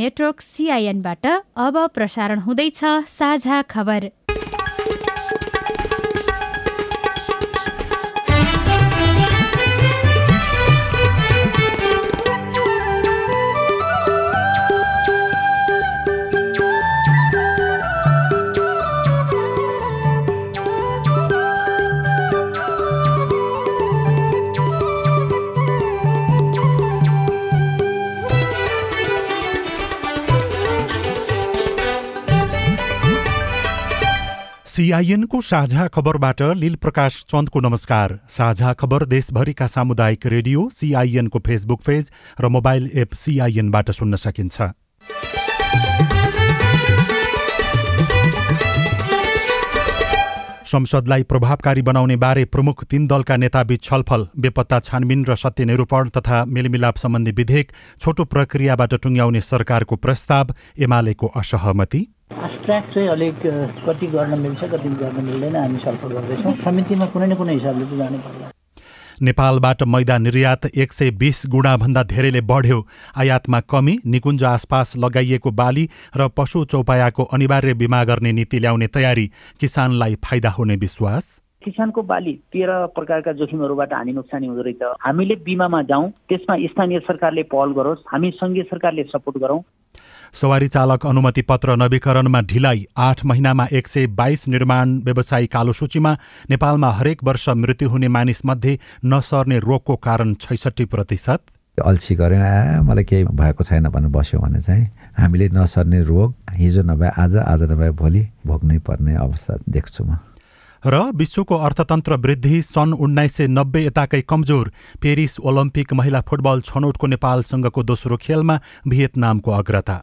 Network सिआइएनबाट अब प्रसारण हुँदैछ साझा खबर। सिआइएनको साझा खबरबाट लील प्रकाश चन्दको नमस्कार। साझा खबर देशभरिका सामुदायिक रेडियो सिआइएनको फेसबुक पेज र मोबाइल एप सिआइएनबाट सुन्न सकिन्छ। संसदलाई प्रभावकारी बनाउने बारे प्रमुख तीन दलका नेताबीच छलफल बेपत्ता छानबिन र सत्य निरूपण तथा मेलमिलाप सम्बन्धी विधेयक छोटो प्रक्रियाबाट टुङ्ग्याउने सरकारको प्रस्ताव एमालेको असहमति। फास्ट चाहिँ अलिक कति गर्न मिल्छ कति गर्न मिल्दैन हामी छलफल गर्दैछौँ। समितिमा कुनै न कुनै हिसाबले चाहिँ जानु पर्ला नेपालबाट मैदा निर्यात एक सय बिस गुणाभन्दा धेरैले बढ्यो। आयातमा कमी निकुञ्ज आसपास लगाइएको बाली र पशु चौपायाको अनिवार्य बिमा गर्ने नीति ल्याउने तयारी। किसानलाई फाइदा हुने विश्वास? किसानको बाली तेह्र प्रकारका जोखिमहरूबाट हानि नोक्सानी हुँदो रहेछ। हामीले बिमामा जाउँ त्यसमा स्थानीय सरकारले पहल गरोस् हामी सङ्घीय सरकारले सपोर्ट गरौँ। सवारी चालक अनुमति पत्र नवीकरणमा ढिलाइ। आठ महिनामा एक सय बाइस निर्माण व्यवसायी कालो सूचीमा नेपालमा हरेक वर्ष मृत्यु हुने मानिसमध्ये नसर्ने रोगको कारण छैसठी प्रतिशत। अल्छी गऱ्यौँ आ मलाई केही भएको छैन भनेर बस्यो भने चाहिँ हामीले नसर्ने रोग हिजो नभए आज आज नभए भोलि भोग्नै पर्ने अवस्था देख्छु म। र विश्वको अर्थतन्त्र वृद्धि सन् उन्नाइस सय नब्बे यताकै कमजोर। पेरिस ओलम्पिक महिला फुटबल छनौटको नेपालसँगको दोस्रो खेलमा भियतनामको अग्रता।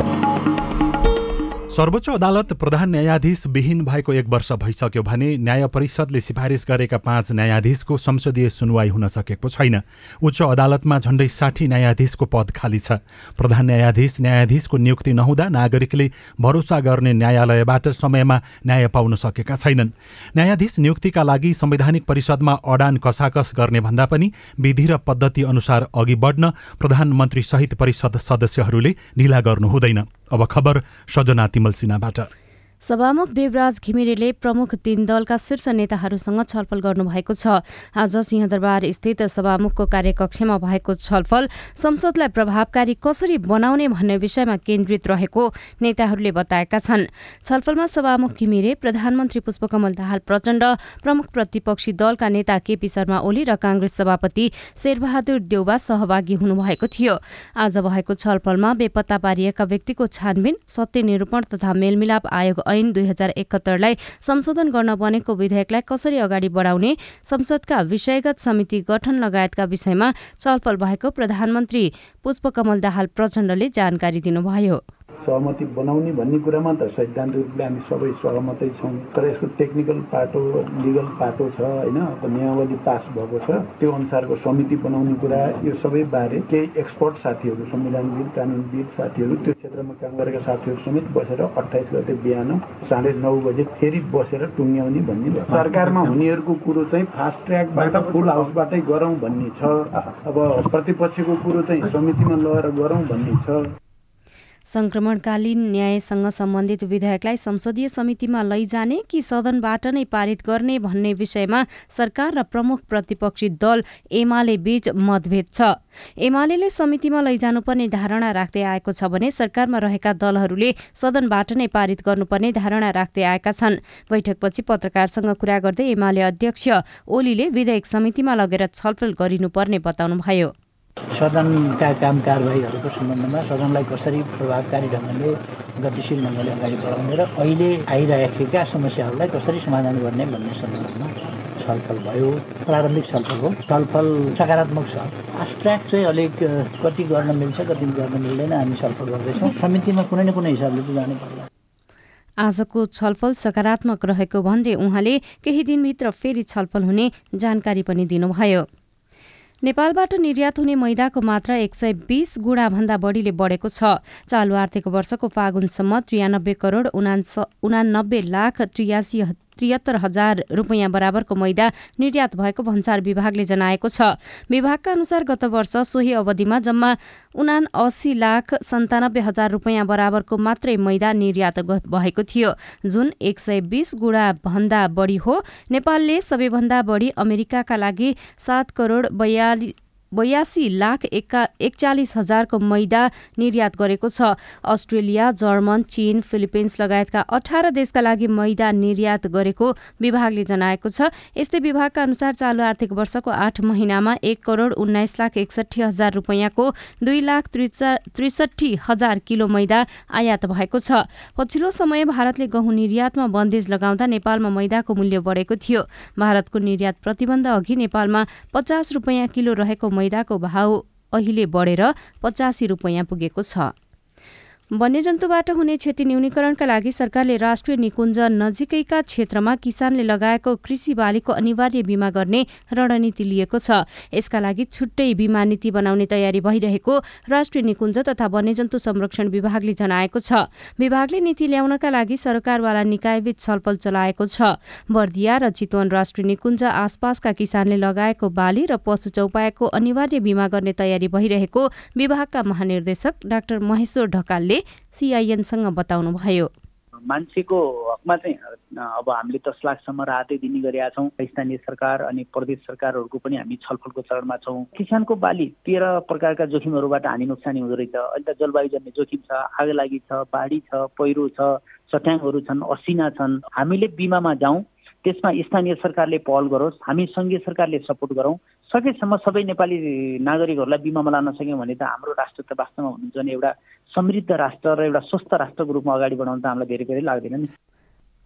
सर्वोच्च अदालत प्रधान न्यायाधीश विहीन भएको एक वर्ष भइसक्यो भने न्याय परिषदले सिफारिस गरेका पाँच न्यायाधीशको संसदीय सुनवाई हुन सकेको छैन। उच्च अदालतमा झण्डै साठी न्यायाधीशको पद खाली छ। प्रधान न्यायाधीश न्यायाधीशको नियुक्ति नहुँदा नागरिकले भरोसा गर्ने न्यायालयबाट समयमा न्याय पाउन सकेका छैनन्। न्यायाधीश नियुक्तिका लागि संवैधानिक परिषदमा अडान कसाकस गर्ने भन्दा पनि विधि र पद्धति अनुसार अघि बढ्न प्रधानमन्त्री सहित परिषद सदस्यहरूले ढिला गर्नु हुँदैन अब खबर सजना तिमल सिन्हाबाट। सभामुख देवराज घिमिरेले प्रमुख तीन दलका शीर्ष नेताहरूसँग छलफल गर्नुभएको छ। आज सिंहदरबार स्थित सभामुखको कार्यकक्षमा भएको छलफल संसदलाई प्रभावकारी कसरी बनाउने भन्ने विषयमा केन्द्रित रहेको नेताहरूले बताएका छन्। छलफलमा सभामुख घिमिरे प्रधानमन्त्री पुष्पकमल दाहाल प्रचण्ड प्रमुख प्रतिपक्षी दलका नेता केपी शर्मा ओली र काङ्ग्रेस सभापति शेरबहादुर देउबा सहभागी हुनुभएको थियो। आज भएको छलफलमा बेपत्ता पारिएका व्यक्तिको छानबिन सत्य निरूपण तथा मेलमिलाप आयोग ऐन दुई हजार एकहत्तरलाई संशोधन गर्न बनेको विधेयकलाई कसरी अगाडि बढाउने संसदका विषयगत समिति गठन लगायतका विषयमा छलफल भएको प्रधानमन्त्री पुष्पकमल दाहाल प्रचण्डले जानकारी दिनुभयो। सहमति बनाउने भन्ने कुरामा त सैद्धान्तिक रूपले हामी सबै सहमतै छौँ। तर यसको टेक्निकल पाटो लिगल पाटो छ होइन? नियमावली पास भएको छ। त्यो अनुसारको समिति बनाउने कुरा यो सबै बारे केही एक्सपर्ट साथीहरू संविधानविद कानुनविद साथीहरू त्यो क्षेत्रमा काम गरेका साथीहरू समेत बसेर अठाइस गते बिहान साढे नौ बजे फेरि बसेर टुङ्ग्याउने भन्ने सरकारमा हुनेहरूको कुरो चाहिँ फास्ट ट्र्याकबाट फुल हाउसबाटै गरौँ भन्ने छ। अब प्रतिपक्षको कुरो चाहिँ समितिमा लगेर गरौँ भन्ने छ। संक्रमणकालीन न्यायसँग सम्बन्धित विधेयकलाई संसदीय समितिमा लैजाने कि सदनबाट नै पारित गर्ने भन्ने विषयमा सरकार र प्रमुख प्रतिपक्षी दल एमाले बीच मतभेद छ। एमाले समितिमा लैजानुपर्ने धारणा राख्दै आएको छ भने सरकारमा रहेका दलहरूले सदनबाट नै पारित गर्नुपर्ने धारणा राख्दै आएका छन्। बैठकपछि पत्रकारसँग कुरा गर्दै एमाले अध्यक्ष ओलीले विधेयक समितिमा लगेर छलफल गरिनुपर्ने बताउनुभयो। सदनका काम कारवाहीहरूको सम्बन्धमा सदनलाई कसरी प्रभावकारी ढङ्गले गतिशील ढङ्गले अगाडि बढाउने र अहिले आइरहेका समस्याहरूलाई कसरी समाधान गर्ने भन्ने सम्बन्धमा छलफल भयो प्रारम्भिक छलफल हो। छलफल सकारात्मक छ। फास्ट चाहिँ अलिक कति गर्न मिल्छ कति गर्न मिल्दैन हामी छलफल गर्दैछौँ। समितिमा कुनै न कुनै हिसाबले चाहिँ जानु पर्ला आजको छलफल सकारात्मक रहेको भन्दै उहाँले केही दिनभित्र फेरि छलफल हुने जानकारी पनि दिनुभयो। नेपालबाट निर्यात हुने मैदाको मात्रा एक सय बीस गुणाभन्दा बढीले बढेको छ। चालु आर्थिक वर्षको फागुनसम्म त्रियानब्बे करोड उनानब्बे लाख त्रियासी त्रिहत्तर हजार रुपियाँ बराबरको मैदा निर्यात भएको भन्सार विभागले जनाएको छ। विभागका अनुसार गत वर्ष सोही अवधिमा जम्मा उना अस्सी लाख सन्तानब्बे हजार रुपियाँ बराबरको मात्रै मैदा निर्यात भएको थियो। जुन एक सय बीस गुणा भन्दा बढी हो। नेपालले सबैभन्दा बढी अमेरिकाका लागि सात करोड बयालिस बयासी लाख एका एकचालिस हजारको मैदा निर्यात गरेको छ। अस्ट्रेलिया जर्मन चीन फिलिपिन्स लगायतका अठार देशका लागि मैदा निर्यात गरेको विभागले जनाएको छ। यस्तै विभागका अनुसार चालु आर्थिक वर्षको आठ महिनामा एक करोड उन्नाइस लाख एकसठी हजार रुपियाँको दुई लाख त्रिसठी हजार किलो मैदा आयात भएको छ। पछिल्लो समय भारतले गहुँ निर्यातमा बन्देज लगाउँदा नेपालमा मैदाको मूल्य बढेको थियो। भारतको निर्यात प्रतिबन्ध अघि नेपालमा पचास रुपियाँ किलो रहेको मैदाको भाउ अहिले बढेर पचासी रुपियाँ पुगेको छ। वन्यजन्तुबाट हुने क्षति न्यूनीकरणका लागि सरकारले राष्ट्रिय निकुञ्ज नजिकैका क्षेत्रमा किसानले लगाएको कृषि बालीको अनिवार्य बीमा गर्ने रणनीति लिएको छ। यसका लागि छुट्टै बीमा नीति बनाउने तयारी भइरहेको राष्ट्रिय निकुञ्ज तथा वन्यजन्तु संरक्षण विभागले जनाएको छ। विभागले नीति ल्याउनका लागि सरकारवाला निकायबीच छलफल चलाएको छ। बर्दिया र चितवन राष्ट्रिय निकुञ्ज आसपासका किसानले लगाएको बाली र पशु चौपायाको अनिवार्य बीमा गर्ने तयारी भइरहेको विभागका महानिर्देशक डाक्टर महेश्वर ढकालले सिआइएनसँग बताउनुभयो। मान्छेको हकमा चाहिँ अब हामीले दस लाखसम्म राहतै दिने गरेका छौँ स्थानीय सरकार अनि प्रदेश सरकारहरूको पनि हामी छलफलको चरणमा छौँ। किसानको बाली तेह्र प्रकारका जोखिमहरूबाट हानि नोक्सानी हुँदो रहेछ। अहिले त जलवायुजन्य जोखिम छ आग लागि छ बाढी छ पहिरो छ चट्याङहरू छन् असिना छन्। हामीले बिमामा जाउँ त्यसमा स्थानीय सरकारले पहल गरोस् हामी सङ्घीय सरकारले सपोर्ट गरौँ। सकेसम्म सबै नेपाली नागरिकहरूलाई बिमामा लान सक्यौँ भने त हाम्रो राष्ट्र त वास्तवमा हुनुहुन्छ भने एउटा समृद्ध राष्ट्र र एउटा स्वस्थ राष्ट्रको रूपमा अगाडि बढाउन त हामीलाई धेरै धेरै लाग्दैन नि।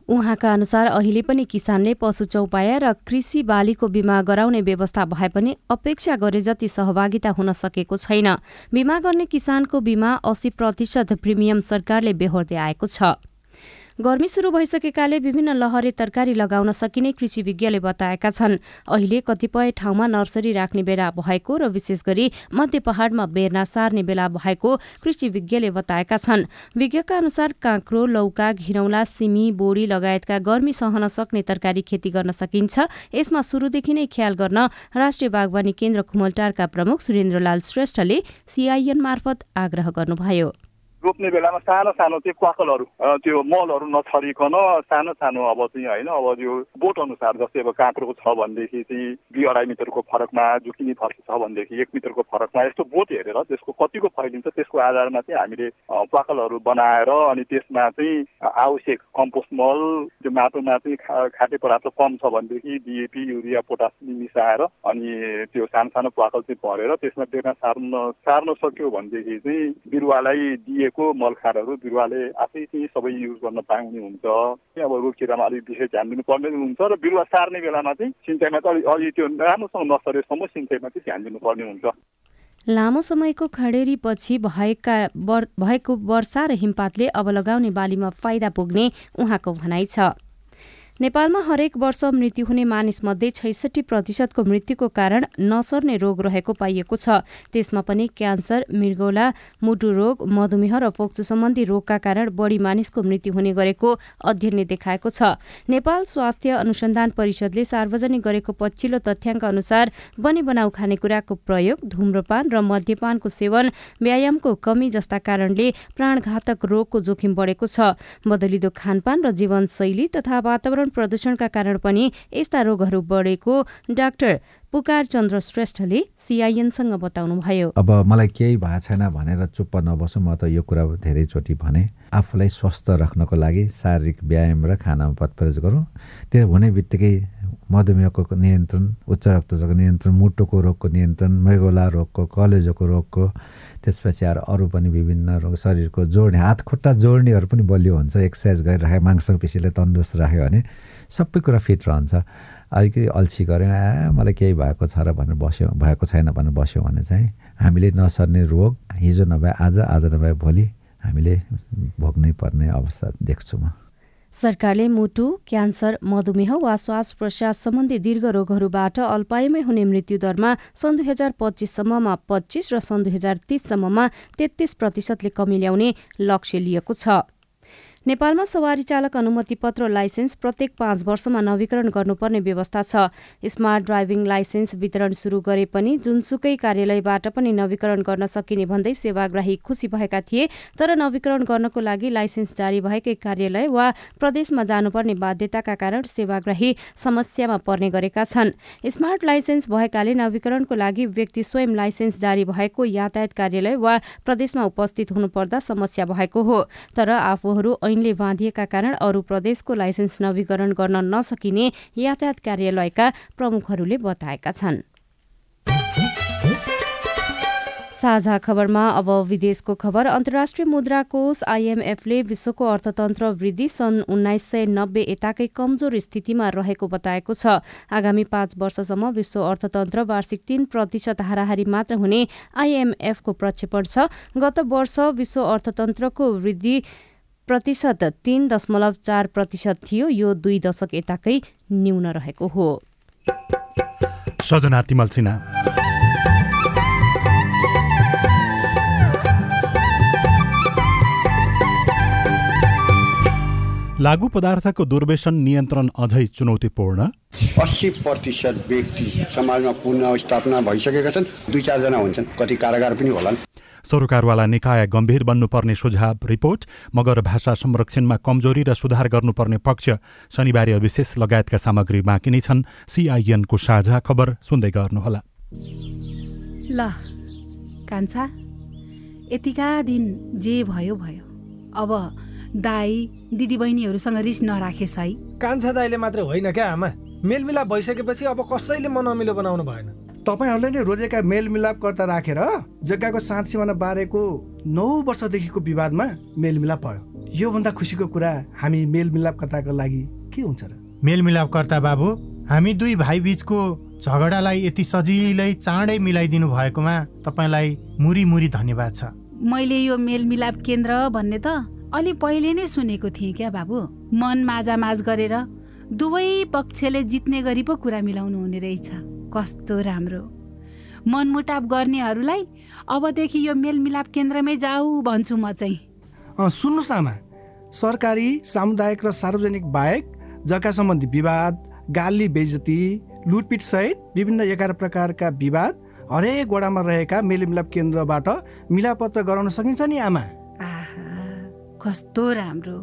उहाँका अनुसार अहिले पनि किसानले पशु चौपाया र कृषि बालीको बिमा गराउने व्यवस्था भए पनि अपेक्षा गरे जति सहभागिता हुन सकेको छैन। बिमा गर्ने किसानको बिमा अस्सी प्रतिशत प्रिमियम सरकारले बेहोर्दै आएको छ। गर्मी सुरु भइसकेकाले विभिन्न लहरे तरकारी लगाउन सकिने कृषि विज्ञले बताएका छन्। अहिले कतिपय ठाउँमा नर्सरी राख्ने बेला भएको र विशेष गरी मध्य पहाडमा बेर्ना सार्ने बेला भएको कृषि विज्ञले बताएका छन्। विज्ञका अनुसार काँक्रो लौका घिरौला सिमी बोडी लगायतका गर्मी सहन सक्ने तरकारी खेती गर्न सकिन्छ। यसमा सुरुदेखि नै ख्याल गर्न राष्ट्रिय बागवानी केन्द्र खुमलटारका प्रमुख सुरेन्द्रलाल श्रेष्ठले सिआइएन मार्फत आग्रह गर्नुभयो। रोप्ने बेलामा सानो सानो त्यो क्वाकलहरू त्यो मलहरू नछरिकन सानो सानो अब चाहिँ होइन अब त्यो बोट अनुसार जस्तै अब काँक्रोको छ भनेदेखि चाहिँ दुई अढाई मिटरको फरकमा जुकिनी फर्की छ भनेदेखि एक मिटरको फरकमा यस्तो बोट हेरेर त्यसको कतिको फैलिन्छ त्यसको आधारमा चाहिँ हामीले क्वाकलहरू बनाएर अनि त्यसमा चाहिँ आवश्यक कम्पोस्ट मल त्यो माटोमा चाहिँ खाटे पदार्थ कम छ भनेदेखि डिएपी युरिया पोटास मिसाएर अनि त्यो सानो सानो क्वाकल चाहिँ भरेर त्यसमा बेर्ना सार्न सार्न सक्यो भनेदेखि चाहिँ बिरुवालाई दिएको को मलखारहरू बिरुवाले आफै चाहिँ सबै युज गर्न पाउने हुन्छ। अब रोकिरामा अलिक विशेष ध्यान दिनुपर्ने हुन्छ र बिरुवा सार्ने बेलामा चाहिँ सिँचाइमा चाहिँ अलिक अलि त्यो राम्रोसँग नसरेसम्म सिँचाइमा चाहिँ ध्यान दिनुपर्ने हुन्छ। लामो समयको खडेरीपछि भएका भएको वर्षा र हिमपातले अब लगाउने बालीमा फाइदा पुग्ने उहाँको भनाइ छ। नेपालमा हरेक वर्ष मृत्यु हुने मानिसमध्ये छैसठी प्रतिशतको मृत्युको कारण नसर्ने रोग रहेको पाइएको छ। त्यसमा पनि क्यान्सर मृगौला मुटु रोग मधुमेह र फोक्सो सम्बन्धी रोगका कारण बढी मानिसको मृत्यु हुने गरेको अध्ययनले देखाएको छ। नेपाल स्वास्थ्य अनुसन्धान परिषदले सार्वजनिक गरेको पछिल्लो तथ्याङ्क अनुसार बनी बनाउ खानेकुराको प्रयोग धूम्रपान र मद्यपानको सेवन व्यायामको कमी जस्ता कारणले प्राणघातक रोगको जोखिम बढेको छ। बदलिदो खानपान र जीवनशैली तथा वातावरण वातावरण प्रदूषणका कारण पनि यस्ता रोगहरू बढेको डाक्टर पुकार चन्द्र श्रेष्ठले सिआइएनसँग बताउनुभयो। अब मलाई केही भएको छैन भनेर चुप्प नबसौँ म त यो कुरा धेरैचोटि भने आफूलाई स्वस्थ राख्नको लागि शारीरिक व्यायाम र खानामा पत्परेज गरौँ। त्यो हुने बित्तिकै मधुमेहको नियन्त्रण उच्च रक्तचापको नियन्त्रण मुटुको रोगको नियन्त्रण मृगोला रोगको कलेजोको रोगको त्यसपछि आएर अरू पनि विभिन्न रोग शरीरको जोड्ने हात खुट्टा जोड्नेहरू पनि बलियो हुन्छ। एक्सर्साइज गरिराख्यो मांसपेसीलाई तन्दुरुस्त राख्यो भने सबै कुरा फिट रहन्छ। अलिकति अल्छी गऱ्यो आ मलाई केही भएको छ र भनेर बस्यो भएको छैन भनेर बस्यो भने चाहिँ हामीले नसर्ने रोग हिजो नभए आज आज नभए भोलि हामीले भोग्नै पर्ने अवस्था देख्छु म। सरकारले मुटु क्यान्सर मधुमेह वा श्वास प्रश्वास सम्बन्धी दीर्घ रोगहरूबाट अल्पायुमै हुने मृत्युदरमा सन् दुई हजार पच्चिससम्ममा पच्चिस र सन् दुई हजार तीससम्ममा तेत्तीस प्रतिशतले कमी ल्याउने लक्ष्य लिएको छ। नेपालमा सवारी चालक अनुमति पत्र लाइसेन्स प्रत्येक पाँच वर्षमा नवीकरण गर्नुपर्ने व्यवस्था छ। स्मार्ट ड्राइभिङ लाइसेन्स वितरण शुरू गरे पनि जुनसुकै कार्यालयबाट पनि नवीकरण गर्न सकिने भन्दै सेवाग्राही खुसी भएका थिए तर नवीकरण गर्नको लागि लाइसेन्स जारी भएकै कार्यालय वा प्रदेशमा जानुपर्ने बाध्यताका कारण सेवाग्राही समस्यामा पर्ने गरेका छन्। स्मार्ट लाइसेन्स भएकाले नवीकरणको लागि व्यक्ति स्वयं लाइसेन्स जारी भएको यातायात कार्यालय वा प्रदेशमा उपस्थित हुनुपर्दा समस्या भएको हो। तर आफूहरू ऐनले बाँधिएका कारण अरू प्रदेशको लाइसेन्स नवीकरण गर्न नसकिने यातायात कार्यालयका प्रमुखहरूले बताएका छन्। साझा खबरमा अब विदेशको खबर। अन्तर्राष्ट्रिय मुद्रा कोष आइएमएफले विश्वको अर्थतन्त्र वृद्धि सन् उन्नाइस सय नब्बे यताकै कमजोर स्थितिमा रहेको बताएको छ। आगामी पाँच वर्षसम्म विश्व अर्थतन्त्र वार्षिक तीन प्रतिशत हाराहारी मात्र हुने आइएमएफको प्रक्षेपण छ। गत वर्ष विश्व अर्थतन्त्रको वृद्धि प्रतिशत तीन दशमलव चार प्रतिशत थियो यो दुई दशक यताकै न्यून रहेको हो। सजना तिमल सिन्हा। लागू पदार्थको दुर्व्यसन नियन्त्रण अझै चुनौतीपूर्ण। अस्सी प्रतिशत व्यक्ति समाजमा पुनः भइसकेका छन् दुई चारजना हुन्छन् कति कारागार पनि होलान्। सरोकारवाला निकाय गम्भीर बन्नुपर्ने सुझाव रिपोर्ट मगर भाषा संरक्षणमा कमजोरी र सुधार गर्नुपर्ने पक्ष शनिबार विशेष लगायतका सामग्री बाँकी नै छन्। सिआइएनको साझा खबर सुन्दै गर्नुहोला। ल कान्छा यतिका दिन जे भयो भयो। अब दाई दिदीबहिनीहरूसँग रिस नराखेस् है। कान्छा दाईले मात्र होइन क्या आमा? मेलमिलाप भइसकेपछि अब कसैले मन अमिलो बनाउनु भएन। तपाईँहरूले नै रोजेका मेलमिलापकर्ता राखेर जग्गाको साँच सिमाना बारेको नौ वर्षदेखिको विवादमा मेलमिलाप भयो। योभन्दा खुसीको कुरा हामी मेलमिलापकर्ताको लागि के हुन्छ र? मेलमिलापकर्ता बाबु हामी दुई भाइ बिचको झगडालाई यति सजिलै चाँडै मिलाइदिनु भएकोमा तपाईँलाई मुरी मुरी धन्यवाद छ। मैले यो मेलमिलाप केन्द्र भन्ने त अलि पहिले नै सुनेको थिएँ क्या बाबु। मन माझामाझ गरेर दुवै पक्षले जित्ने गरी पो कुरा मिलाउनु हुने रहेछ। कस्तो राम्रो। मनमुटाप गर्नेहरूलाई अबदेखि यो मेलमिलाप केन्द्रमै जाऊ भन्छु म चाहिँ। सुन्नुहोस् आमा। सरकारी सामुदायिक र सार्वजनिक बाहेक जग्गा सम्बन्धी विवाद गाली बेजती लुटपिट सहित विभिन्न एघार प्रकारका विवाद हरेक वडामा रहेका मेलमिलाप केन्द्रबाट मिलापत्र गराउन सकिन्छ नि आमा। कस्तो राम्रो।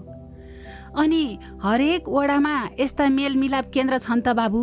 अनि हरेक वडामा यस्ता मेलमिलाप केन्द्र छन् त बाबु।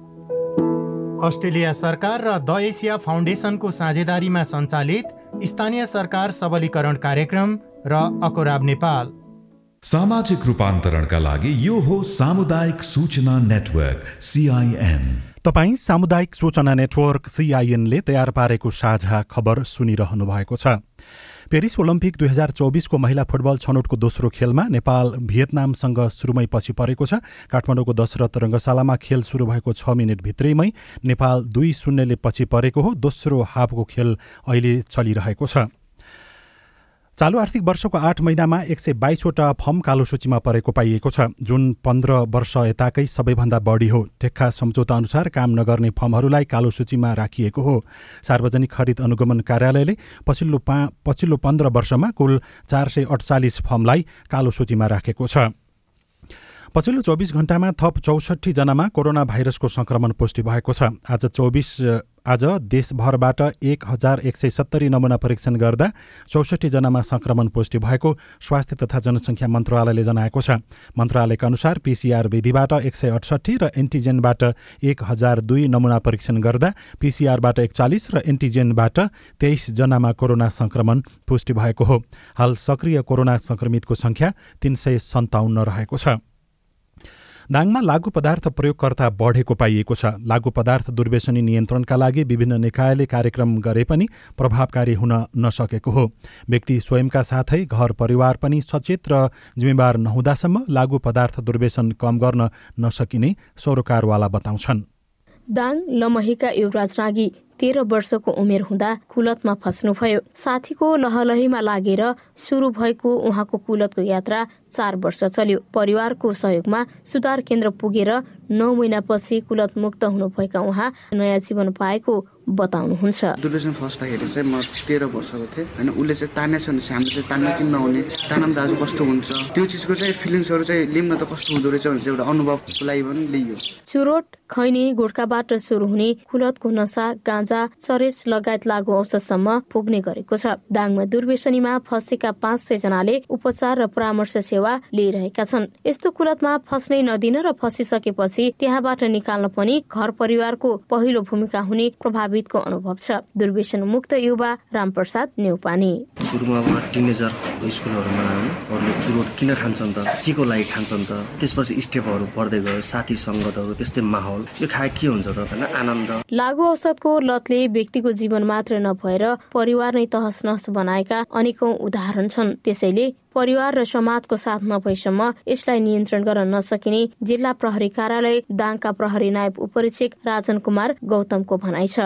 अस्ट्रेलिया सरकार र द एसिया फाउन्डेसनको साझेदारीमा सञ्चालित स्थानीय सरकार सबलीकरण कार्यक्रम र अकोराब नेपाल। सामाजिक रूपान्तरणका लागि यो हो सामुदायिक सूचना नेटवर्क सिआइएन तपाईँ सामुदायिक सूचना नेटवर्क सिआइएनले तयार पारेको साझा खबर सुनिरहनु भएको छ। पेरिस ओलम्पिक दुई हजार चौबिसको महिला फुटबल छनौटको दोस्रो खेलमा नेपाल भियतनामसँग सुरुमै पछि परेको छ। काठमाडौँको दशरथ रङ्गशालामा खेल सुरु भएको छ मिनटभित्रैमै नेपाल दुई शून्यले पछि परेको हो। दोस्रो हाफको खेल अहिले चलिरहेको छ। चालु आर्थिक वर्षको आठ महिनामा एक सय बाइसवटा फर्म कालो सूचीमा परेको पाइएको छ। जुन पन्ध्र वर्ष यताकै सबैभन्दा बढी हो। टेक्खा सम्झौता अनुसार काम नगर्ने फर्महरूलाई कालो सूचीमा राखिएको हो। सार्वजनिक खरिद अनुगमन कार्यालयले पछिल्लो पा पछिल्लो पन्ध्र वर्षमा कुल चार सय अडचालिस फर्मलाई कालो सूचीमा राखेको छ। पछिल्लो चौबिस घण्टामा थप चौसठीजनामा कोरोना भाइरसको सङ्क्रमण पुष्टि भएको छ। आज चौबिस आज देशभरबाट एक हजार एक सय सत्तरी नमुना परीक्षण गर्दा चौसठीजनामा सङ्क्रमण पुष्टि भएको स्वास्थ्य तथा जनसङ्ख्या मन्त्रालयले जनाएको छ। मन्त्रालयका अनुसार पिसिआर विधिबाट एक सय अठसट्ठी र एन्टिजेनबाट एक हजार दुई नमुना परीक्षण गर्दा पिसिआरबाट एकचालिस र एन्टिजेनबाट तेइसजनामा कोरोना सङ्क्रमण पुष्टि भएको हो। हाल सक्रिय कोरोना सङ्क्रमितको सङ्ख्या तिन सय सन्ताउन्न रहेको छ। दाङमा लागू पदार्थ प्रयोगकर्ता बढेको पाइएको छ। लागू पदार्थ दुर्व्यसनी नियन्त्रणका लागि विभिन्न निकायले कार्यक्रम गरे पनि प्रभावकारी हुन नसकेको हो। व्यक्ति स्वयंका साथै घर परिवार पनि सचेत र जिम्मेवार नहुँदासम्म लागू पदार्थ दुर्व्यसन कम गर्न नसकिने सरोकारवाला बताउँछन्। दाङ लमहीका युवराज रागी तेह्र वर्षको उमेर हुँदा कुलतमा फस्नुभयो। साथीको लहलहीमा लागेर सुरु भएको उहाँको कुलतको यात्रा चार वर्ष चल्यो। परिवारको सहयोगमा सुधार केन्द्र पुगेर नौ महिनापछि कुलत मुक्त हुनुभएका उहाँ नयाँ जीवन पाएको बताउनुहुन्छ। दुर्व्यसन फस्दाखेरि चाहिँ म तेह्र वर्षको थिएँ होइन। उसले चाहिँ तानेछ भने हाम्रो चाहिँ तान्न किन नहुने? तानमा दाजु कस्तो हुन्छ? त्यो चिजको चाहिँ फिलिङ्सहरू चाहिँ लिम्न त कस्तो हुँदो रहेछ भने चाहिँ एउटा अनुभवको लागि पनि लिइयो। चुरोट खैनी गुड्काबाट सुरु हुने कुलतको नसा गाँजा चरेस लगायत लागु औषधसम्म पुग्ने गरेको छ। दाङमा दुर्व्यसनीमा फँसेका पाँच सय जनाले उपचार र परामर्श सेवा लिइरहेका छन्। यस्तो कुलतमा फस्नै नदिन र फसिसकेपछि त्यहाँबाट निकाल्न पनि घर परिवारको पहिलो भूमिका हुने प्रभावितको अनुभव छ। दुर्व्यसन मुक्त युवा रामप्रसाद नेउपानी स्कुलहरूमा किन खान्छन् त? को लागि खान्छन् त? त्यसपछि स्टेपहरू पढ्दै गयो। साथी सङ्गतहरू त्यस्तै माहौल। यो खाए के हुन्छ आनन्द। लागु औषधको लतले व्यक्तिको जीवन मात्र नभएर परिवार नै तहस नहस बनाएका अनेकौं उदाहरण छन्। त्यसैले परिवार र समाजको साथ नभएसम्म यसलाई नियन्त्रण गर्न नसकिने जिल्ला प्रहरी कार्यालय दाङका प्रहरी नायब उपरीक्षक राजन कुमार गौतमको भनाइ छ।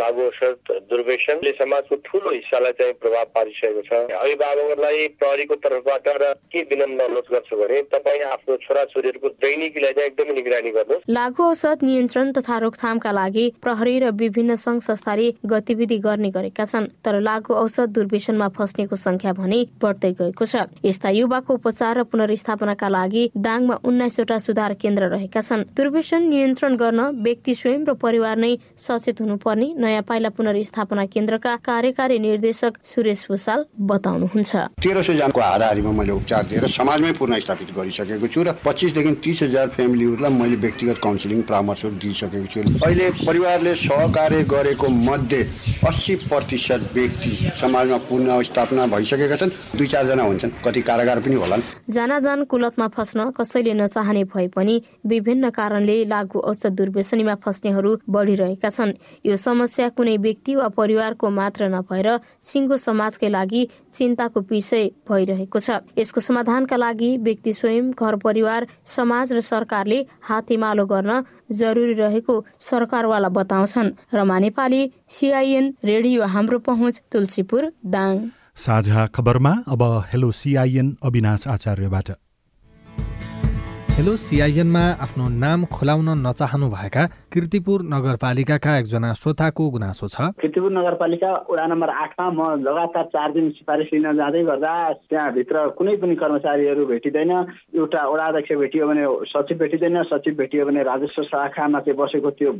लागु औषध दुर्व्यसनले समाजको ठुलो हिस्सालाई चाहिँ प्रभाव पारिसकेको छ। अभिभावकहरूलाई प्रहरीको तर्फबाट र के विनम्र अनुरोध गर्छु भने तपाईँ आफ्नो छोराछोरीहरूको दैनिकीलाई चाहिँ एकदमै निगरानी गर्नु लागु औषध नियन्त्रण तथा रोकथामका लागि प्रहरी र विभिन्न संघ संस्थाले गतिविधि गर्ने गरेका छन् तर लागु औषध दुर्व्यसनमा फस्नेको संख्या भने बढ्दै गएको छ। यस्ता युवाको उपचार र पुनर्स्थापनाका लागि दाङमा उन्नाइसवटा सुधार केन्द्र रहेका छन्। दुर्व्यसन नियन्त्रण गर्न व्यक्ति स्वयं र परिवार नै सचेत हुनुपर्ने नयाँ पाइला पुनर्स्थापना केन्द्रका कार्यकारी निर्देशक सुरेश भूषाल बताउनुहुन्छ। तेह्र सय जनाको हाराहारीमा मैले उपचार दिएर समाजमै पुनर्स्थापित गरिसकेको छु र पच्चिसदेखि तिस हजार फ्यामिलीहरूलाई मैले व्यक्तिगत काउन्सिलिङ परामर्शहरू दिइसकेको छु। अहिले परिवारले सहकार्य गरेको मध्ये अस्सी प्रतिशत व्यक्ति समाजमा पुनर्स्थापना भइसकेका छन्। दुई चारजना हुन्छन्। कति कारागार पनि होलान्। जान कुलतमा फस्न कसैले नचाहने भए पनि विभिन्न कारणले लागु औषध दुर्व्यसनीमा फस्नेहरू बढिरहेका छन्। यो समस्या कुनै व्यक्ति वा परिवारको मात्र नभएर सिङ्गो समाजकै लागि चिन्ताको विषय भइरहेको छ। यसको समाधानका लागि व्यक्ति स्वयं घर परिवार समाज र सरकारले हातेमालो गर्न जरुरी रहेको सरकारवाला बताउँछन्। रमा नेपाली सिआइएन रेडियो हाम्रो पहुँच तुलसीपुर दाङ। साझा खबरमा अब हेलो सिआइएन अविनाश आचार्यबाट। हेलो सिआइएनमा आफ्नो नाम खुलाउन नचाहनुभएका किर्तिपुर नगरपालिकाका एकजना श्रोताको गुनासो छ। किर्तिपुर नगरपालिका वडा नम्बर आठमा म लगातार चार दिन सिफारिस लिन जाँदै गर्दा त्यहाँभित्र कुनै पनि कर्मचारीहरू भेटिँदैन एउटा वडा अध्यक्ष भेटियो भने सचिव भेटिँदैन सचिव भेटियो भने राजस्व शाखामा चाहिँ बसेको त्यो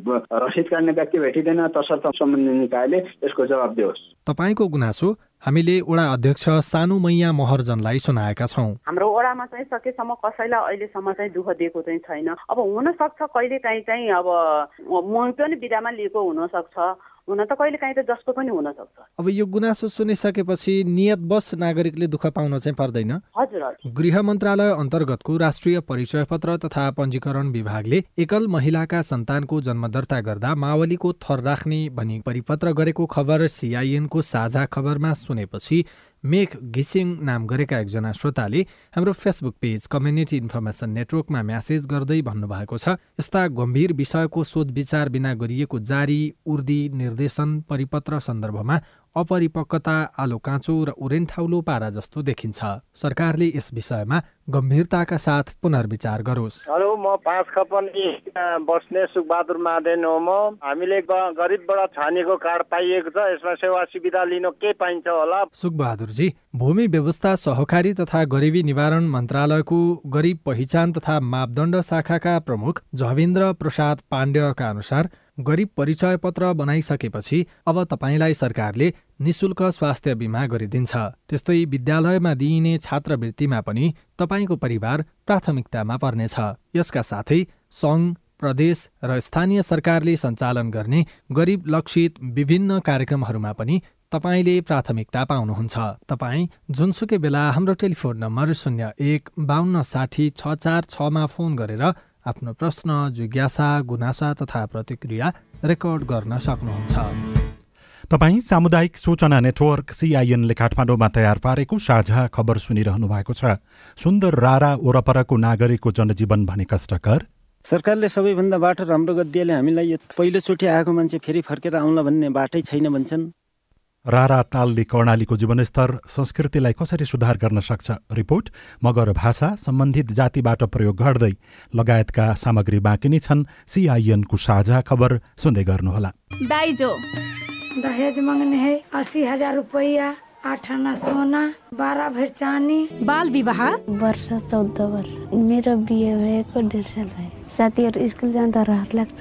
रसिद काट्ने व्यक्ति भेटिँदैन तसर्थ सम्बन्धित निकायले यसको जवाब दियोस्। तपाईँको गुनासो हामीले वडा अध्यक्ष सानु मैया महर्जनलाई सुनाएका छौँ। हाम्रो वडामा चाहिँ सकेसम्म कसैलाई अहिलेसम्म चाहिँ दुःख दिएको चाहिँ छैन। अब हुन सक्छ कहिले काहीँ चाहिँ अब म पनि बिदामा लिएको हुनसक्छ। हुन त कहिले काहीँ त जसको पनि हुन सक्छ। अब यो गुनासो सुनिसकेपछि नियत बस नागरिकले दुःख पाउन चाहिँ पर्दैन। हजुर हजुर। गृह मन्त्रालय अन्तर्गतको राष्ट्रिय परिचय पत्र तथा पञ्जीकरण विभागले एकल महिलाका सन्तानको जन्म दर्ता गर्दा मावलीको थर राख्ने भनी परिपत्र गरेको खबर सिआइएनको साझा खबरमा सुनेपछि मेघ घिसिङ नाम गरेका एकजना श्रोताले हाम्रो फेसबुक पेज कम्युनिटी इन्फर्मेसन नेटवर्कमा म्यासेज गर्दै भन्नुभएको छ यस्ता गम्भीर विषयको सोध विचार बिना गरिएको जारी उर्दी निर्देशन परिपत्र सन्दर्भमा अपरिपक्वता आलो काँचो र उरेन्ठाउलो पारा जस्तो देखिन्छ। सरकारले यस विषयमा गम्भीरताका साथ पुनर्विचार गरोस्। हेलो म पाँच खपनी बस्ने सुखबहादुर मादेन हो म। हामीले गरिबबाट छानिएको कार्ड पाइएको छ यसमा सेवा सुविधा लिन के पाइन्छ होला? सुखबहादुरजी भूमि व्यवस्था सहकारी तथा गरिबी निवारण मन्त्रालयको गरिब पहिचान तथा मापदण्ड शाखाका प्रमुख झवेन्द्र प्रसाद पाण्डेका अनुसार गरिब परिचय पत्र बनाइसकेपछि अब तपाईँलाई सरकारले निशुल्क स्वास्थ्य बिमा गरिदिन्छ। त्यस्तै विद्यालयमा दिइने छात्रवृत्तिमा पनि तपाईँको परिवार प्राथमिकतामा पर्नेछ। यसका साथै सङ्घ प्रदेश र स्थानीय सरकारले सञ्चालन गर्ने गरिब लक्षित विभिन्न कार्यक्रमहरूमा पनि तपाईँले प्राथमिकता पाउनुहुन्छ। तपाईँ जुनसुकै बेला हाम्रो टेलिफोन नम्बर शून्य एक बाहन्न साठी छ चार छमा फोन गरेर आफ्नो प्रश्न जिज्ञासा गुनासा तथा प्रतिक्रिया रेकर्ड गर्न सक्नुहुन्छ। तपाईँ सामुदायिक सूचना नेटवर्क सिआइएनले काठमाडौँमा तयार पारेको साझा खबर सुनिरहनु भएको छ। सुन्दर रारा वरपरको नागरिकको जनजीवन भने कष्टकर? सरकारले सबैभन्दा बाटो राम्रो गरिदिएले हामीलाई यो पहिलोचोटि आएको मान्छे फेरि फर्केर आउला भन्ने बाटै छैन भन्छन्। रारा तालले कर्णालीको जीवनस्तर संस्कृतिलाई कसरी सुधार गर्न सक्छ रिपोर्ट मगर भाषा सम्बन्धित जातिबाट प्रयोग गर्दै लगायतका सामग्री बाँकी नै छन्। सिआइएनको साझा खबर सुन्दै गर्नुहोला। दाइजो। दहेज मांगने है अस्सी हजार रुपया आठ आना सोना बाह्र भर चानी बाल विवाह? वर्ष चौध वर्ष। मेरो बिहे भएको डेढ साल भयो। साथीहरू स्कुल जाँदा रहर लाग्छ।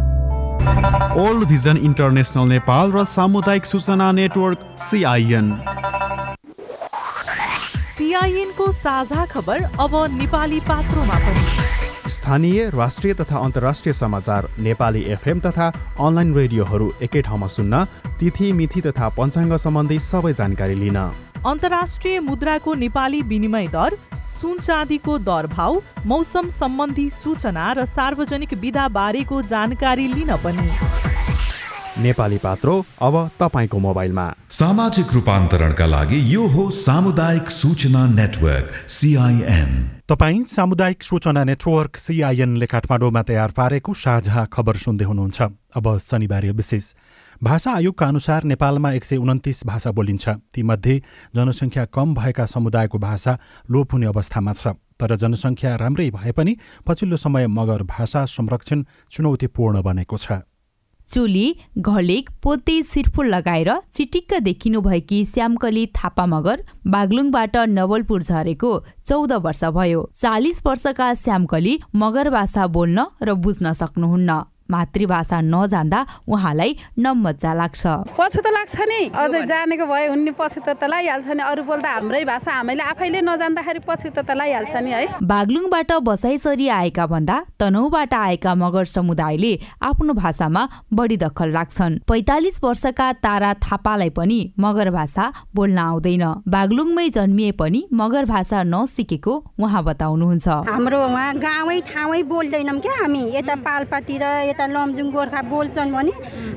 ओल्ड भिजन इन्टरनेसनल नेपाल र सामुदायिक सूचना नेटवर्क सिआइएन सिआइएनको साझा खबर अब नेपाली पात्रोमा पनि। स्थानीय राष्ट्रिय तथा अन्तर्राष्ट्रिय समाचार नेपाली एफएम तथा अनलाइन रेडियोहरू एकै ठाउँमा सुन्न तिथि मिथि तथा पञ्चाङ्ग सम्बन्धी सबै जानकारी लिन। अन्तर्राष्ट्रिय मुद्राको नेपाली विनिमय दर सुन चाँदीको दर भाउ मौसम सम्बन्धी सूचना र सार्वजनिक विधा बारेको जानकारी लिन पनि। नेपाली पात्रो अब तपाईँको मोबाइलमा। सामाजिक रूपान्तरणका लागि यो हो सामुदायिक सूचना नेटवर्क सिआइएन तपाईँ सामुदायिक सूचना नेटवर्क सिआइएनले काठमाडौँमा तयार पारेको साझा खबर सुन्दै हुनुहुन्छ। अब शनिबार विशेष। भाषा आयोगका अनुसार नेपालमा एक सय उन्तिस भाषा बोलिन्छ। तीमध्ये जनसङ्ख्या कम भएका समुदायको भाषा लोप हुने अवस्थामा छ। तर जनसङ्ख्या राम्रै भए पनि पछिल्लो समय मगर भाषा संरक्षण चुनौतीपूर्ण बनेको छ। चोली घलेक पोते सिरफुल लगाएर चिटिक्क देखिनु भएकी श्यामकली थापा मगर बागलुङबाट नवलपुर झरेको चौध वर्ष भयो। चालिस वर्षका श्यामकली मगर भाषा बोल्न र बुझ्न सक्नुहुन्न। मातृभाषा नजान्दा उहाँलाई नमजा लाग्छ पछि त लाग्छ नि। अझै जानेको भए हुने पछि त लगाइहाल्छ नि। अरू बोल्दा हाम्रै भाषा हामीले आफैले नजान्दाखेरि पछि त लगाइहाल्छ नि है। बागलुङबाट बसाइसरी आएका भन्दा तनहुबाट आएका मगर समुदायले आफ्नो भाषामा बढी दखल राख्छन्। पैतालिस वर्षका तारा थापालाई पनि मगर भाषा बोल्न आउँदैन। बागलुङमै जन्मिए पनि मगर भाषा नसिकेको उहाँ बताउनुहुन्छ। हाम्रो उहाँ गाउँै ठाउँै बोल्दैनौँ क्या हामी। यता पालपाटी र यता यता लमजुङ गोर्खा बोल्छन् भने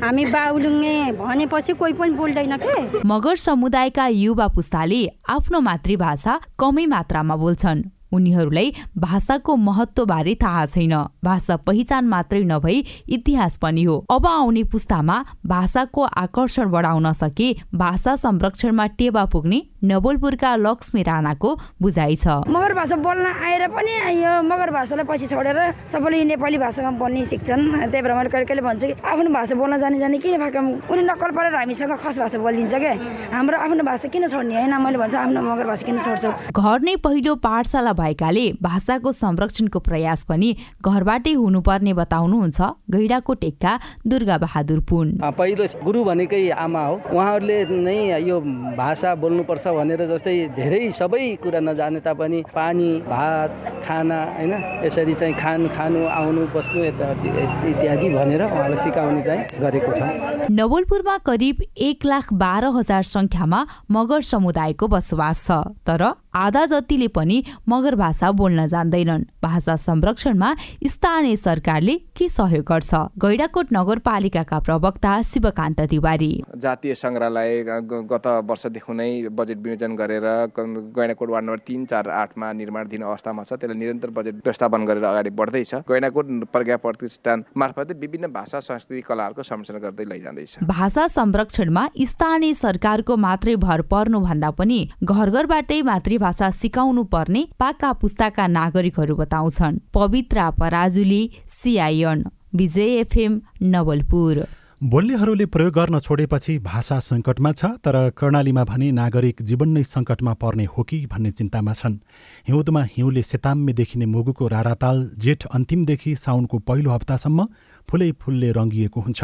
हामी बाहुलुङ्गे भनेपछि कोही पनि बोल्दैन के? मगर समुदायका युवा पुस्ताले आफ्नो मातृभाषा कमै मात्रामा बोल्छन्। उनीहरूलाई भाषाको महत्त्वबारे थाहा छैन। भाषा पहिचान मात्रै नभई इतिहास पनि हो। अब आउने पुस्तामा भाषाको आकर्षण बढाउन सके भाषा संरक्षणमा टेवा पुग्ने नवलपुरका लक्ष्मी राणाको बुझाइ छ। मगर भाषा बोल्न आएर पनि यो मगर भाषालाई पछि छोडेर सबैले नेपाली भाषामा बोल्ने सिक्छन्। त्यही भएर मैले कहिले कहिले भन्छु कि आफ्नो भाषा बोल्न जाने जाने किन भएको उनी नक्कल परेर हामीसँग खस भाषा बोलिदिन्छ क्या हाम्रो आफ्नो भाषा किन छोड्ने? होइन मैले भन्छु आफ्नो मगर भाषा किन छोड्छु? घर नै पहिलो पाठशाला भएकाले भाषाको संरक्षणको प्रयास पनि घरबाटै हुनुपर्ने बताउनुहुन्छ गैडाको टेक्का दुर्गा बहादुर पुन पहिलो गुरु भनेकै आमा हो। उहाँहरूले नै यो भाषा बोल्नुपर्छ भनेर जस्तै धेरै सबै कुरा नजाने तापनि पानी भात खाना होइन यसरी चाहिँ खान खानु आउनु बस्नु इत्यादि भनेर उहाँलाई सिकाउने चाहिँ गरेको छ। नवलपुरमा करिब एक लाख बाह्र हजार सङ्ख्यामा मगर समुदायको बसोबास छ। तर आधा जतिले पनि मगर भाषा बोल्न जान्दैनन्। भाषा संरक्षणमा स्थानीय सरकारले के सहयोग गर्छ? गैडाकोट नगरपालिकाका प्रवक्ता शिवकान्त तिवारी। जातीय सङ्ग्रहालय गत वर्षदेखि नै बजेट विनियोजन गरेर गैँडाकोट वार्ड नम्बर तिन चार आठमा निर्माणधीन अवस्थामा छ। त्यसलाई निरन्तर बजेट व्यवस्थापन गरेर अगाडि बढ्दैछ। गैँडाकोट प्रज्ञा प्रतिष्ठान मार्फतले विभिन्न भाषा संस्कृति कलाहरूको संरक्षण गर्दै लैजाँदैछ। भाषा संरक्षणमा स्थानीय सरकारको मात्रै भर पर्नु भन्दा पनि घर घरबाटै मातृभाषा सिकाउनु पर्ने पाका पुस्ताका नागरिकहरू बताउँछन्। Pabitra Parajuli CIN Bijay FM Nawalpur. बोल्नेहरूले प्रयोग गर्न छोडेपछि भाषा सङ्कटमा छ तर कर्णालीमा भने नागरिक जीवन नै सङ्कटमा पर्ने हो कि भन्ने चिन्तामा छन्। हिउँदमा हिउँले सेताम्मे देखिने मुगुको राराताल जेठ अन्तिमदेखि साउनको पहिलो हप्तासम्म फुलै फुलले रङ्गिएको हुन्छ।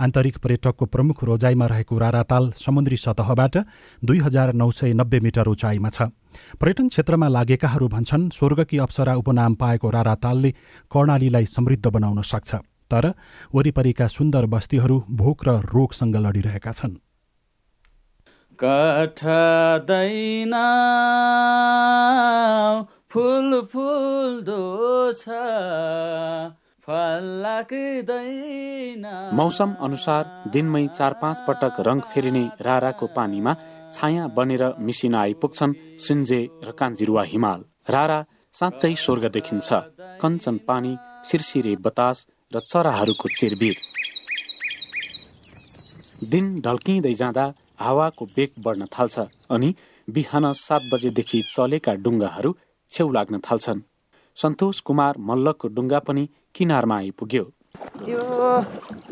आन्तरिक पर्यटकको प्रमुख रोजाइमा रहेको राराताल समुद्री सतहबाट दुई हजार नौ सय नब्बे मिटर उचाइमा छ। पर्यटन क्षेत्रमा लागेकाहरू भन्छन् स्वर्गकी अप्सरा उपनाम पाएको रारातालले कर्णालीलाई समृद्ध बनाउन सक्छ तर वरिपरिका सुन्दर बस्तीहरू भोक र रोगसँग लडिरहेका छन्। फुल फुल मौसम अनुसार दिनमै चार पाँच पटक रङ फेरिने राराको पानीमा छाया बनेर मिसिन आइपुग्छन् सिन्जे र कान्जिरुवा हिमाल। रारा साँच्चै स्वर्ग देखिन्छ। कञ्चन पानी सिरसिरे बतास र चराहरूको चिरबिर। दिन ढल्किँदै जाँदा हावाको बेग बढ्न थाल्छ अनि बिहान सात बजेदेखि चलेका डुङ्गाहरू छेउ लाग्न थाल्छन्। सन्तोष कुमार मल्लको डुङ्गा पनि किनारमा आइपुग्यो। यो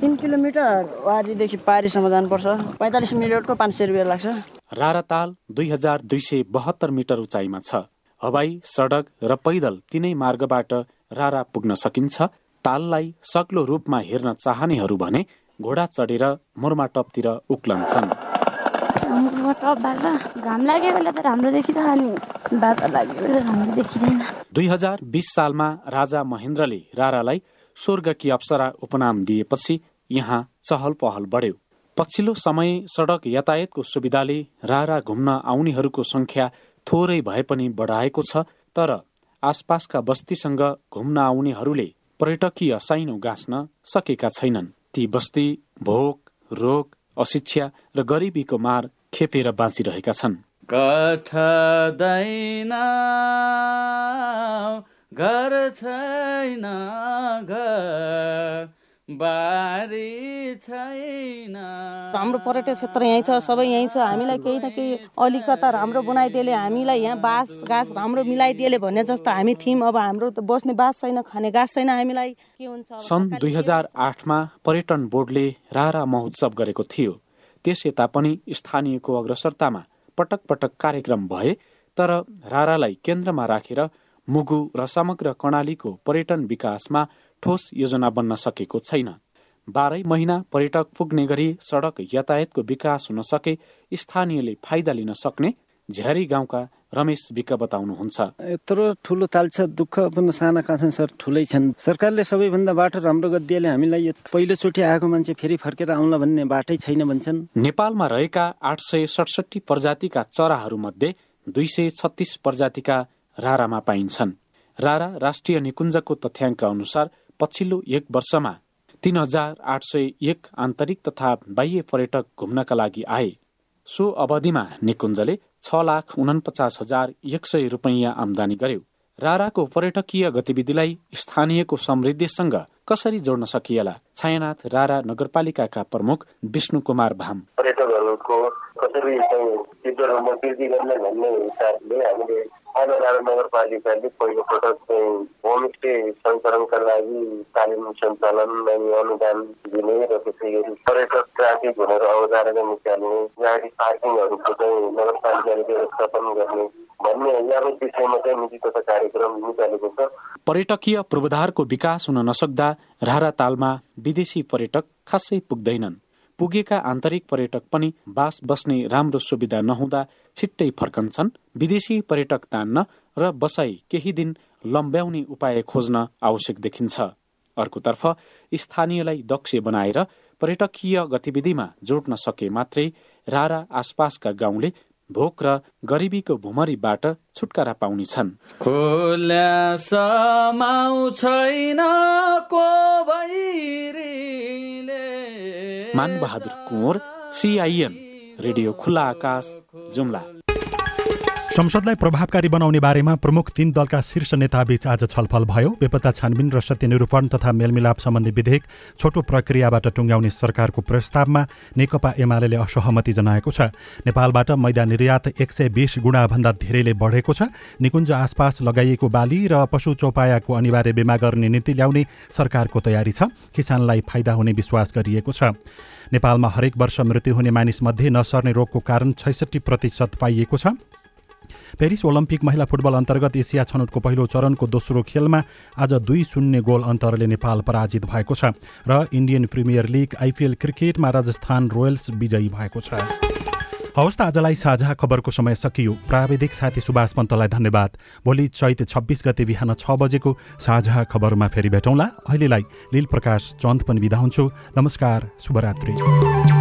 तिन किलोमिटर वारीदेखि पारीसम्म जानुपर्छ। पैँतालिस मिनटको पाँच सय रुपियाँ लाग्छ। राराताल दुई हजार दुई सय बहत्तर मिटर उचाइमा छ। हवाई सडक र पैदल तिनै मार्गबाट रारा पुग्न सकिन्छ। ताललाई सक्लो रूपमा हेर्न चाहनेहरू भने घोडा चढेर दुई हजार बिस सालमा राजा महेन्द्रले रारालाई स्वर्गकी अप्सरा उपनाम दिएपछि यहाँ चहल पहल बढ्यो। पछिल्लो समय सडक यातायातको सुविधाले रारा घुम्न आउनेहरूको संख्या थोरै भए पनि बढाएको छ तर आसपासका बस्तीसँग घुम्न आउनेहरूले पर्यटकीय साइनो गाँच्न सकेका छैनन्। ती बस्ती भोक रोग अशिक्षा र गरिबीको मार खेपेर बाँचिरहेका छन्। घर छैन घर बारी छैन। हाम्रो पर्यटक क्षेत्र यहीँ छ सबै यहीँ छ। हामीलाई केही न केही अलिकता राम्रो बनाइदिएले हामीलाई यहाँ बाँस घाँस राम्रो मिलाइदिएले भन्ने जस्तो हामी थियौँ। अब हाम्रो त बस्ने बाँस छैन खाने घाँस छैन हामीलाई। के हुन्छ सन् दुई हजार आठमा पर्यटन बोर्डले रारा महोत्सव गरेको थियो। त्यस यता पनि स्थानीयको अग्रसरतामा पटक पटक कार्यक्रम भए तर रारालाई केन्द्रमा राखेर मुगु र समग्र कर्णालीको पर्यटन विकासमा ठोस योजना बन्न सकेको छैन। बाह्रै महिना पर्यटक पुग्ने गरी सडक यातायातको विकास हुन सके स्थानीयले फाइदा लिन सक्ने झ्यारी गाउँका रमेश विक बताउनुहुन्छ। यत्रो ठुलो ताल छ दुःख पनि साना कहाँ छन् सर ठुलै छन्। सरकारले सबैभन्दा बाटो राम्रो गरिदिएले हामीलाई यो पहिलोचोटि आएको मान्छे फेरि फर्केर आउला भन्ने बाटै छैन भन्छन्। नेपालमा रहेका आठ सय सडसठी प्रजातिका चराहरूमध्ये दुई सय छत्तिस प्रजातिका रारामा पाइन्छन्। रारा राष्ट्रिय निकुञ्जको तथ्याङ्क अनुसार पछिल्लो एक वर्षमा तीन हजार आठ सय एक आन्तरिक तथा बाह्य पर्यटक घुम्नका लागि आए। सो अवधिमा निकुञ्जले छ लाख उनपचास हजार एक सय रुपैयाँ आमदानी गर्यो। राराको पर्यटकीय गतिविधिलाई स्थानीयको समृद्धिसँग कसरी जोड्न सकिएला? छायानाथ रारा नगरपालिकाका प्रमुख विष्णु कुमार भाम। पर्यटकहरूको कसरी आनन्द नगरपालिकाले पहिलोपटक चाहिँ होमस्टे सञ्चालनका लागि तालिम सञ्चालन अनि अनुदान दिने र त्यसै गरी पर्यटक ट्राफिक हुनेर अवधारणा निकाल्ने गाडी पार्किङहरूको चाहिँ नगरपालिकाले व्यवस्थापन गर्ने भन्ने यावत विषयमा चाहिँ नीति तथा कार्यक्रम निकालेको छ पर्यटकीय पूर्वाधारको विकास हुन नसक्दा रारा तालमा विदेशी पर्यटक खासै पुग्दैनन् पुगेका आन्तरिक पर्यटक पनि बास बस्ने राम्रो सुविधा नहुँदा छिट्टै फर्कन्छन्। विदेशी पर्यटक तान्न र बसाई केही दिन लम्ब्याउने उपाय खोज्न आवश्यक देखिन्छ। अर्कोतर्फ स्थानीयलाई दक्ष बनाएर पर्यटकीय गतिविधिमा जोड्न सके मात्रै रारा आसपासका गाउँले भोक र गरिबीको भुमरीबाट छुटकारा पाउनेछन्। मानबहादुर कुँवर सिआइएन रेडियो खुल्ला आकाश जुम्ला। संसदलाई प्रभावकारी बनाउने बारेमा प्रमुख तीन दलका शीर्ष नेताबीच आज छलफल भयो। बेपत्ता छानबिन र सत्यनिरूपण तथा मेलमिलाप सम्बन्धी विधेयक छोटो प्रक्रियाबाट टुङ्ग्याउने सरकारको प्रस्तावमा नेकपा एमाले असहमति जनाएको छ। नेपालबाट मैदा निर्यात एक सय बिस गुणाभन्दा धेरैले बढेको छ। निकुञ्ज आसपास लगाइएको बाली र पशु चौपायाको अनिवार्य बिमा गर्ने नीति ल्याउने सरकारको तयारी छ। किसानलाई फाइदा हुने विश्वास गरिएको छ। नेपालमा हरेक वर्ष मृत्यु हुने मानिसमध्ये नसर्ने रोगको कारण छैसठी प्रतिशत पाइएको छ। पेरिस ओलम्पिक महिला फुटबल अन्तर्गत एसिया छनौटको पहिलो चरणको दोस्रो खेलमा आज दुई शून्य गोल अन्तरले नेपाल पराजित भएको छ र इन्डियन प्रिमियर लिग आइपिएल क्रिकेटमा राजस्थान रोयल्स विजयी भएको छ। हवस् त आजलाई साझा खबरको समय सकियो। प्राविधिक साथी सुभाष पन्तलाई धन्यवाद। भोलि चैत छब्बिस गते बिहान छ बजेको साझा खबरमा फेरि भेटौँला। अहिलेलाई लील प्रकाश चन्द पनि बिदा हुन्छु। नमस्कार शुभरात्री।